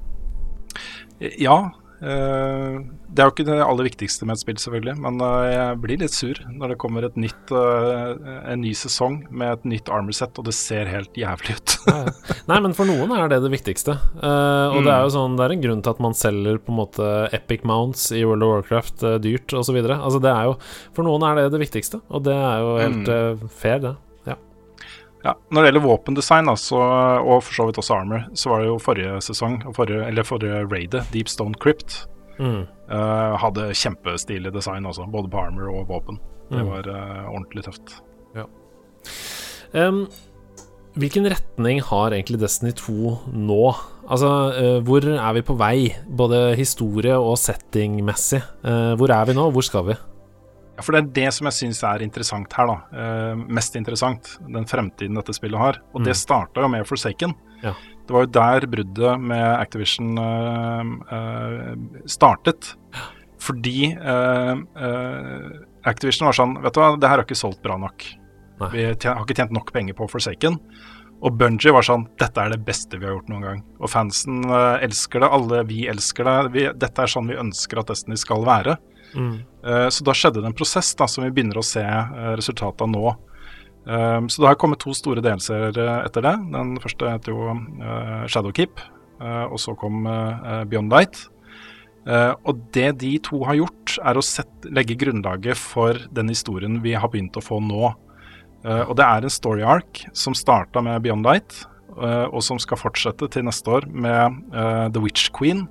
Ja. Uh, det er jo ikke det aller viktigste med et spill, selvfølgelig, men uh, jeg blir litt sur når det kommer et nytt, uh, en ny sesong med et nytt armor set, og det ser helt jævlig ut. Nei, men for noen er det det viktigste. og mm. det er jo sånn, det er en grunn til at man selger på en måte Epic Mounts i World of Warcraft dyrt, osv. Altså, det er jo For noen er det det viktigste, og det er jo helt mm. fair, det. Ja, Når det gjelder våpendesign, altså, og for så vidt også armor, så var det jo forrige sesong, forrige, eller forrige raidet, Deep Stone Crypt, mm. uh, hadde kjempestilig design også, både på armor og våpen. Det mm. var uh, ordentlig tøft. Ja. Um, hvilken retning har egentlig Destiny 2 nå? Altså, uh, hvor er vi på vei, både historie- og settingmessig? hvor er vi nå, og hvor skal vi? Ja, for det er det som jeg syns er interessant her, da. Eh, mest interessant. Den fremtiden dette spillet har. Og mm. det starta jo med Forsaken. Ja. Det var jo der bruddet med Activision eh, eh, startet. Fordi eh, eh, Activision var sånn Vet du hva, det her har ikke solgt bra nok. Nei. Vi har ikke tjent nok penger på Forsaken. Og Bungie var sånn Dette er det beste vi har gjort noen gang. Og fansen uh, elsker det. Alle vi elsker det. Vi, dette er sånn vi ønsker at Destiny skal være. Mm. Uh, så da skjedde det en prosess da, som vi begynner å se uh, resultatet av nå. Um, så det har kommet to store delser etter det. Den første heter jo Shadowkeep, og så kom Beyond Light. og det de to har gjort, er å sette, legge grunnlaget for den historien vi har begynt å få nå. og det er en story arc som starta med Beyond Light, og som skal fortsette til neste år med The Witch Queen.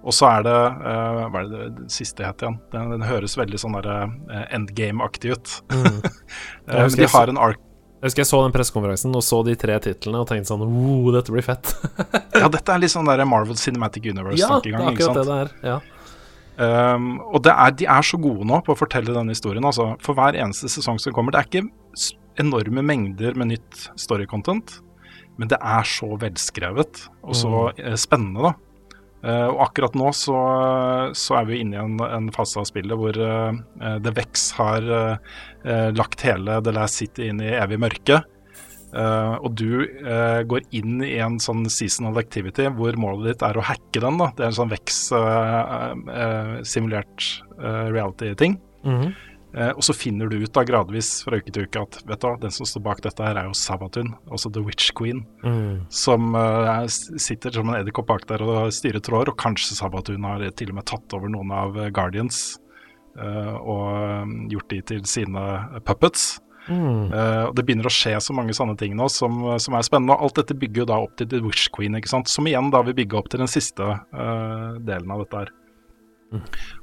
Og så er det uh, Hva er det det siste het igjen? Den, den, høres veldig sånn der uh, endgame-aktig ut. Mm. men de har en ark jeg husker jeg så den pressekonferansen og så de tre titlene og tenkte sånn Wow, dette blir fett. ja, dette er litt sånn der Marvel Cinematic Universe-tankegang. Ja, det er akkurat det det er. Ja. Um, og det er, de er så gode nå på å fortelle denne historien. Altså, for hver eneste sesong som kommer. Det er ikke enorme mengder med nytt story-content, men det er så velskrevet og så mm. spennende, da. Eh, og akkurat nå så, så er vi inne i en, en fase av spillet hvor uh, The Vex har uh, lagt hele The Last City inn i evig mørke. Uh, og du går inn i en sånn seasonal activity hvor målet ditt er å hacke den. da Det er en sånn Vex-simulert reality-ting. Mhm. Eh, og så finner du ut da gradvis fra uke til uke at vet du hva, den som står bak dette her er jo Sabatun, altså The Witch Queen, Mm. som eh, sitter som en edderkopp bak der og styrer tråder. Og kanskje Sabatun har til og med tatt over noen av Guardians eh, og eh, gjort de til sine puppets. Mm. Eh, og Det begynner å skje så mange sånne ting nå som, som er spennende. Og alt dette bygger jo da opp til The Witch Queen, ikke sant? som igjen da vil bygge opp til den siste eh, delen av dette her.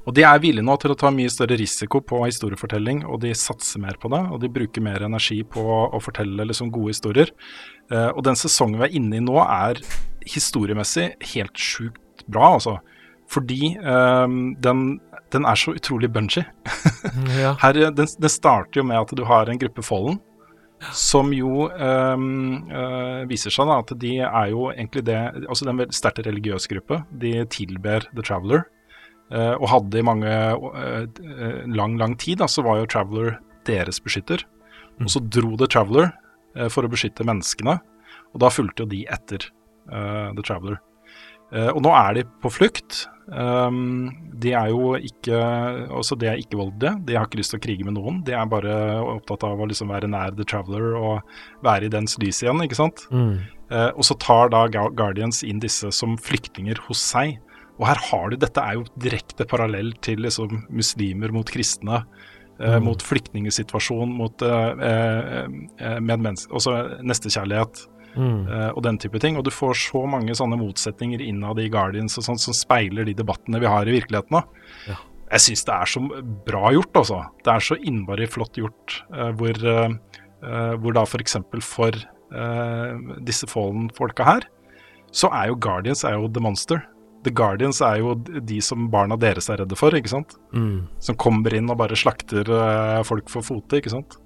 Og de er villige nå til å ta mye større risiko på historiefortelling, og de satser mer på det. Og de bruker mer energi på å fortelle liksom gode historier. Eh, og den sesongen vi er inne i nå, er historiemessig helt sjukt bra, altså. Fordi eh, den, den er så utrolig bungee. Ja. Her, eh, den, den starter jo med at du har en gruppe Fallen, som jo øhm, øh, viser seg da at de er jo egentlig det Altså det er en veldig sterkt religiøs gruppe. De tilber The Traveler. Øh, og hadde i mange øh, øh, lang, lang tid da, så var jo Traveler deres beskytter. Og så dro The Traveler for å beskytte menneskene, og da fulgte jo de etter The Traveler. Eh, og nå er de på flukt. Um, de er jo ikke altså De er ikke voldelige. De har ikke lyst til å krige med noen. De er bare opptatt av å liksom være nær The Traveler og være i dens lys igjen, ikke sant. Mm. Eh, og så tar da Guardians inn disse som flyktninger hos seg. Og her har du Dette er jo direkte parallell til liksom muslimer mot kristne. eh, Mm. Mot flyktningsituasjon, mot eh, eh, nestekjærlighet Mm. eh, og den type ting. Og du får så mange sånne motsetninger innad i Guardians og sånt som speiler de debattene vi har i virkeligheten. Ja. Jeg syns det er så bra gjort, altså. Det er så innmari flott gjort. eh, hvor, eh, eh, hvor da f.eks. For, for eh, disse Fallen-folka her, så er jo Guardians er jo the monster. The Guardians er jo de som barna deres er redde for, ikke sant. Mm. Som kommer inn og bare slakter eh, folk for fote, ikke sant.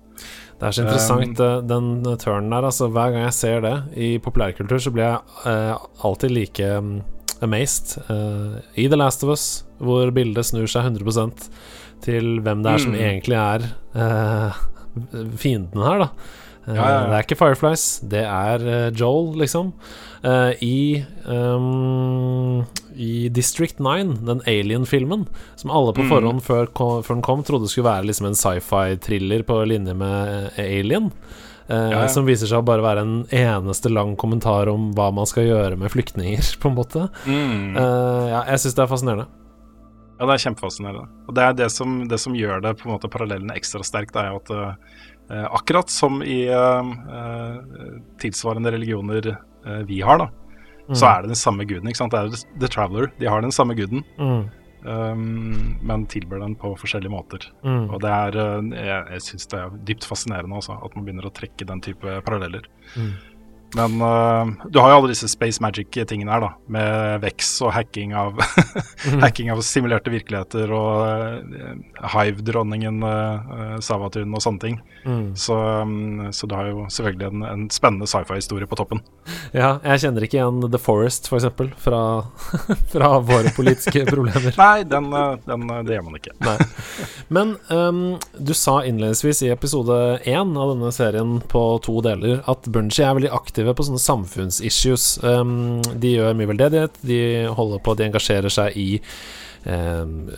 Det er så interessant, um, den turnen der. Altså, hver gang jeg ser det i populærkultur, så blir jeg eh, alltid like um, amazed. Uh, I The Last of Us, hvor bildet snur seg 100 til hvem det er som Mm. egentlig er uh, fienden her, da. Ja, ja, ja. Det er ikke Fireflies, det er Joel, liksom. I um, I District 9, den Alien-filmen, som alle på Mm. forhånd før, kom, før den kom, trodde skulle være liksom en sci-fi-thriller på linje med Alien. eh, Ja, ja. Som viser seg å bare være en eneste lang kommentar om hva man skal gjøre med flyktninger, på en måte. Eh, ja, jeg syns det er fascinerende. Ja, det er kjempefascinerende. Og det er det som, det som gjør det på en måte parallellene ekstra sterkt, er jo at eh, akkurat som i eh, eh, tilsvarende religioner eh, vi har, da, så er det den samme guden. ikke sant? Det er The Traveler. De har den samme guden, Mm, um, men tilber den på forskjellige måter. mm, Og det er eh, Jeg, jeg syns det er dypt fascinerende også, at man begynner å trekke den type paralleller. Men uh, du har jo alle disse Space Magic-tingene her, da. Med Vex og hacking av, hacking av simulerte virkeligheter og uh, Hive-dronningen uh, Savatun og sånne ting. Mm. Så, um, så du har jo selvfølgelig en, en spennende sci-fi-historie på toppen. Ja, jeg kjenner ikke igjen The Forest, for eksempel, fra, fra våre politiske problemer. Nei, den, den, det gjør man ikke. Nei. Men um, du sa innledningsvis i episode én av denne serien på to deler at Bunji er veldig aktive på sånne samfunnsissues. Um, de gjør mye veldedighet, de holder på, de engasjerer seg i um,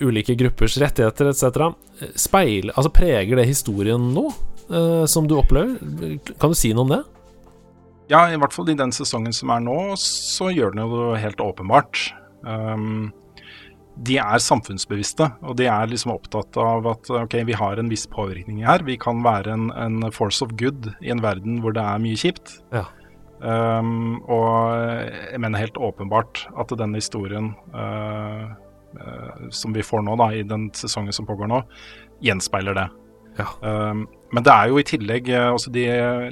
ulike gruppers rettigheter etc. Speil, altså Preger det historien nå, uh, som du opplever? Kan du si noe om det? Ja, i hvert fall i den sesongen som er nå, så gjør den jo det helt åpenbart. Um, de er samfunnsbevisste, og de er liksom opptatt av at ok, vi har en viss påvirkning her. Vi kan være en, en force of good i en verden hvor det er mye kjipt. Ja. Um, og jeg mener helt åpenbart at denne historien uh, uh, som vi får nå, da, i den sesongen som pågår nå, gjenspeiler det. Ja. Um, men det er jo i tillegg eh, altså De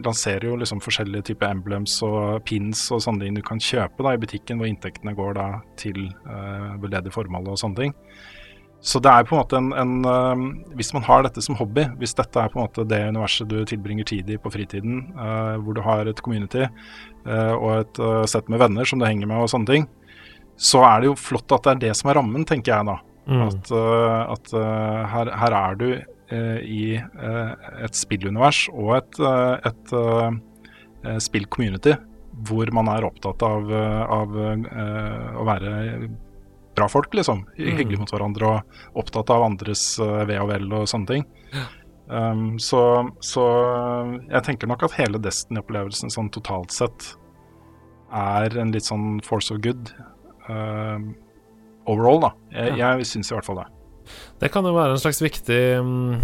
lanserer jo liksom forskjellige typer emblems og pins og sånne ting du kan kjøpe da i butikken, hvor inntektene går da til uh, veldedig formål og sånne ting. Så det er på en måte en, en uh, Hvis man har dette som hobby, hvis dette er på en måte det universet du tilbringer tid i på fritiden, uh, hvor du har et community uh, og et sett med venner som du henger med og sånne ting, så er det jo flott at det er det som er rammen, tenker jeg da. Mm. At, at her, her, er du i et spillunivers og et, et, et spill-community hvor man er opptatt av, av å være bra folk, liksom. Hyggelig Hyggelige mot hverandre og opptatt av andres ve og vel og sånne ting. Um, så, så, jeg tenker nok at hele Destiny-opplevelsen sånn totalt sett er en litt sånn force of good uh, overall, da. Jeg, ja. jeg syns i hvert fall det. Det kan jo være en slags viktig um,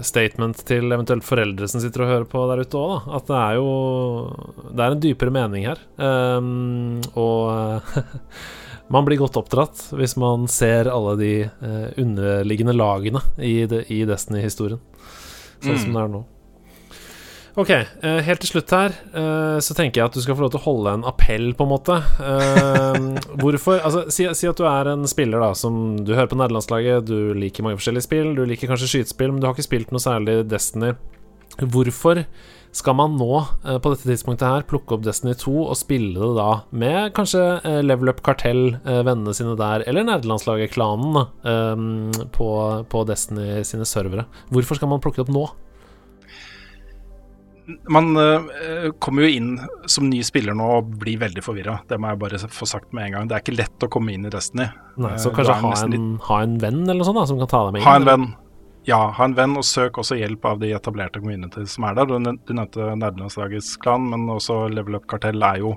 statement til eventuelt foreldre som sitter og hører på der ute òg. At det er jo Det er en dypere mening her. Um, og man blir godt oppdratt hvis man ser alle de uh, underliggende lagene i, de, i Destiny-historien, sånn mm. som det er nå. Ok, uh, helt til slutt her uh, så tenker jeg at du skal få lov til å holde en appell, på en måte. hvorfor Altså, si, si, at du er en spiller da som Du hører på nederlandslaget, du liker mange forskjellige spill, du liker kanskje skytespill, men du har ikke spilt noe særlig Destiny. Hvorfor skal man nå, på dette tidspunktet her, plukke opp Destiny 2 og spille det da med kanskje Level Up Kartell, vennene sine der, eller nederlandslaget-klanen på, på Destiny sine servere? Hvorfor skal man plukke det opp nå? Man uh, kommer jo inn som ny spiller nå og blir veldig forvirra. Det må jeg bare få sagt med en gang. Det er ikke lett å komme inn i Destiny. Nei, så kanskje ha en, litt... ha en, venn eller noe sånt da, som kan ta deg med inn? Ha en venn. Ja, ha en venn, og søk også hjelp av de etablerte kommunene som er der. Du, nevnte Nerdelandslagets klan, men også Level Up Kartell er jo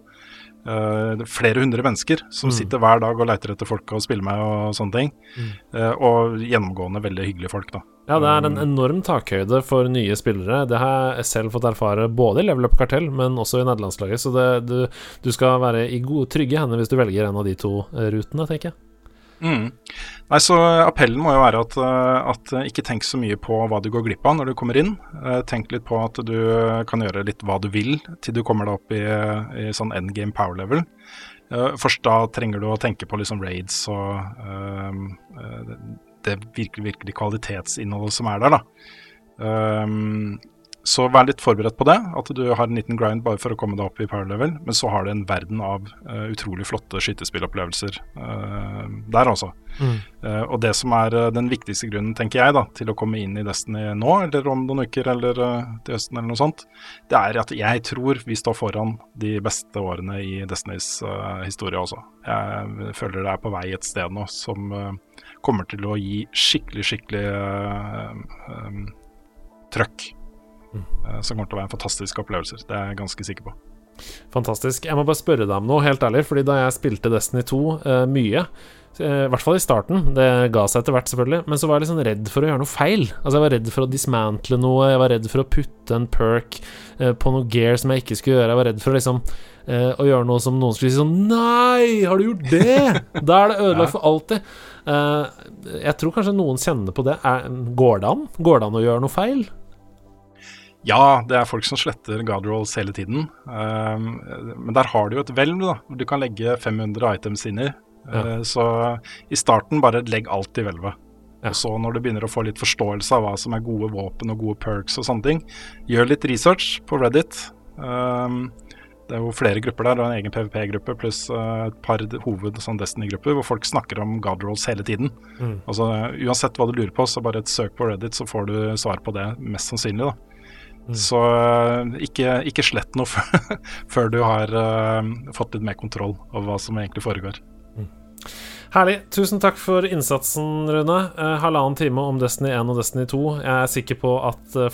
uh, flere hundre mennesker som mm. sitter hver dag og leiter etter folk å spille med og sånne ting. Mm. Uh, og gjennomgående veldig hyggelige folk, da. Ja, det er en enorm takhøyde for nye spillere. Det har jeg selv fått erfare både i Level Up Kartell, men også i nederlandslaget. Så det, du, du, skal være i gode, trygge hender hvis du velger en av de to rutene, tenker jeg. Mm. Nei, så Appellen må jo være at, eh, at, eh, ikke tenk så mye på hva du går glipp av når du kommer inn. Eh, tenk litt på at du kan gjøre litt hva du vil til du kommer deg opp i, i sånn endgame power level. Først da trenger du å tenke på liksom raids og uh, det virkelig, virkelig kvalitetsinnholdet som er der. da. Um, så vær litt forberedt på det, at du har en liten grind bare for å komme deg opp i power level. Men så har du en verden av uh, utrolig flotte skytespillopplevelser uh, der, altså. Mm. Uh, og det som er den viktigste grunnen, tenker jeg, da, til å komme inn i Destiny nå, eller om noen uker, eller til høsten, eller noe sånt, det er at jeg tror vi står foran de beste årene i Destinys historie også. Jeg føler det er på vei et sted nå som kommer til å gi skikkelig, skikkelig trøkk Mm. Som kommer til å være en fantastisk opplevelse. Det er jeg ganske sikker på. Fantastisk. Jeg må bare spørre deg om noe, helt ærlig. Fordi da jeg spilte Destiny 2 uh, mye, uh, i hvert fall i starten, det ga seg etter hvert, selvfølgelig, men så var jeg sånn redd for å gjøre noe feil. Altså Jeg var redd for å dismantle noe, jeg var redd for å putte en perk uh, på noe gear som jeg ikke skulle gjøre. Jeg var redd for å liksom å gjøre noe som noen skulle si sånn Nei, har du gjort det?! da er det ødelagt for alltid. Jeg tror kanskje noen kjenner på det. Går det an? Går det an å gjøre noe feil? Ja, det er folk som sletter Godrolls hele tiden. Um, men der har du jo et hvelv du kan legge 500 items inn i. Ja. Uh, så i starten bare legg alt i hvelvet. Ja. Og så når du begynner å få litt forståelse av hva som er gode våpen og gode perks og sånne ting, gjør litt research på Reddit. Um, det er jo flere grupper der, og en egen PVP-gruppe pluss uh, et par hoved sånn Destiny-grupper hvor folk snakker om Godrolls hele tiden. Mm. Altså Uansett hva du lurer på, så bare et søk på Reddit, så får du svar på det, mest sannsynlig. da. Mm. Så eh, ikke, ikke, slett noe før, du har uh, fått litt mer kontroll over hva som egentlig foregår. Mm. Herlig. Tusen takk for innsatsen, Rune. Eh, halvannen time om Destiny 1 og Destiny 2. Jeg er sikker på at eh,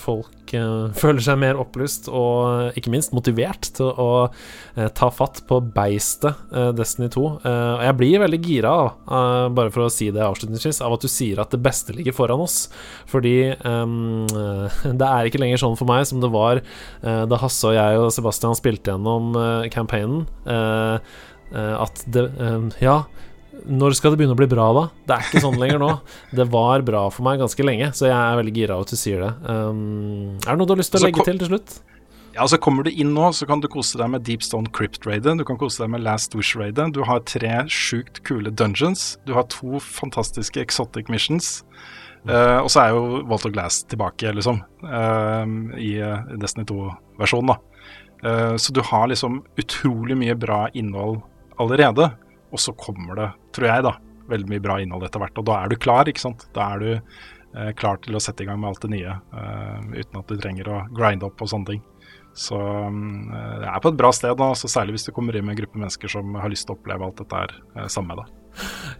eh, føler seg mer opplyst og eh, ikke minst motivert til å eh, ta fatt på beistet eh, Destiny 2. og jeg blir veldig gira, bare for å si det avslutningsvis, av at du sier at det beste ligger foran oss. Fordi ehm, det er ikke lenger sånn for meg som det var da Hasse og jeg og Sebastian spilte gjennom campaignen. at det Ja når skal det begynne å bli bra, da? Det er ikke sånn lenger nå. Det var bra for meg ganske lenge, så jeg er veldig gira av at du sier det. Um, er det noe du har lyst til å legge til til slutt? Ja, så Kommer du inn nå, så kan du kose deg med Deepstone Crypt Raiden Du kan kose deg med Last Wish Raiden Du har tre sjukt kule dungeons. Du har to fantastiske exotic missions. Uh, og så er jo Walt of Glass tilbake, liksom, uh, i Destiny 2-versjonen. da. Uh, så du har liksom utrolig mye bra innhold allerede. Og så kommer det, tror jeg, da, veldig mye bra innhold etter hvert. Og da er du klar, ikke sant. Da er du klar til å sette i gang med alt det nye, uten at du trenger å grinde opp og sånne ting. Så eh, det er på et bra sted, da, særlig hvis du kommer inn med en gruppe mennesker som har lyst til å oppleve alt dette her eh, sammen med deg.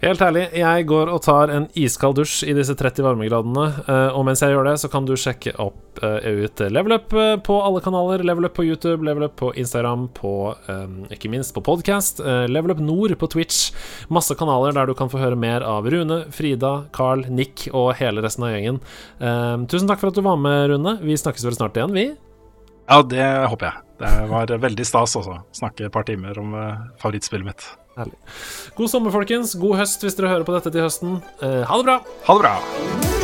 Helt ærlig, Jeg går og tar en iskald dusj i disse 30 varmegradene. Uh, og mens jeg gjør det, så kan du sjekke opp uh, ut Level Up uh, på alle kanaler. Level Up på YouTube, Level Up på Instagram, på ikke minst på podcast. Level Up Nord på Twitch. Masse kanaler der du kan få høre mer av Rune, Frida, Carl, Nick og hele resten av gjengen. tusen takk for at du var med, Rune. Vi snakkes vel snart igjen, vi? Ja, det håper jeg. Det var veldig stas også. Snakke et par timer om favorittspillet mitt. Herlig. God sommer, folkens. God høst hvis dere hører på dette til høsten. Uh, ha det bra. Ha det bra.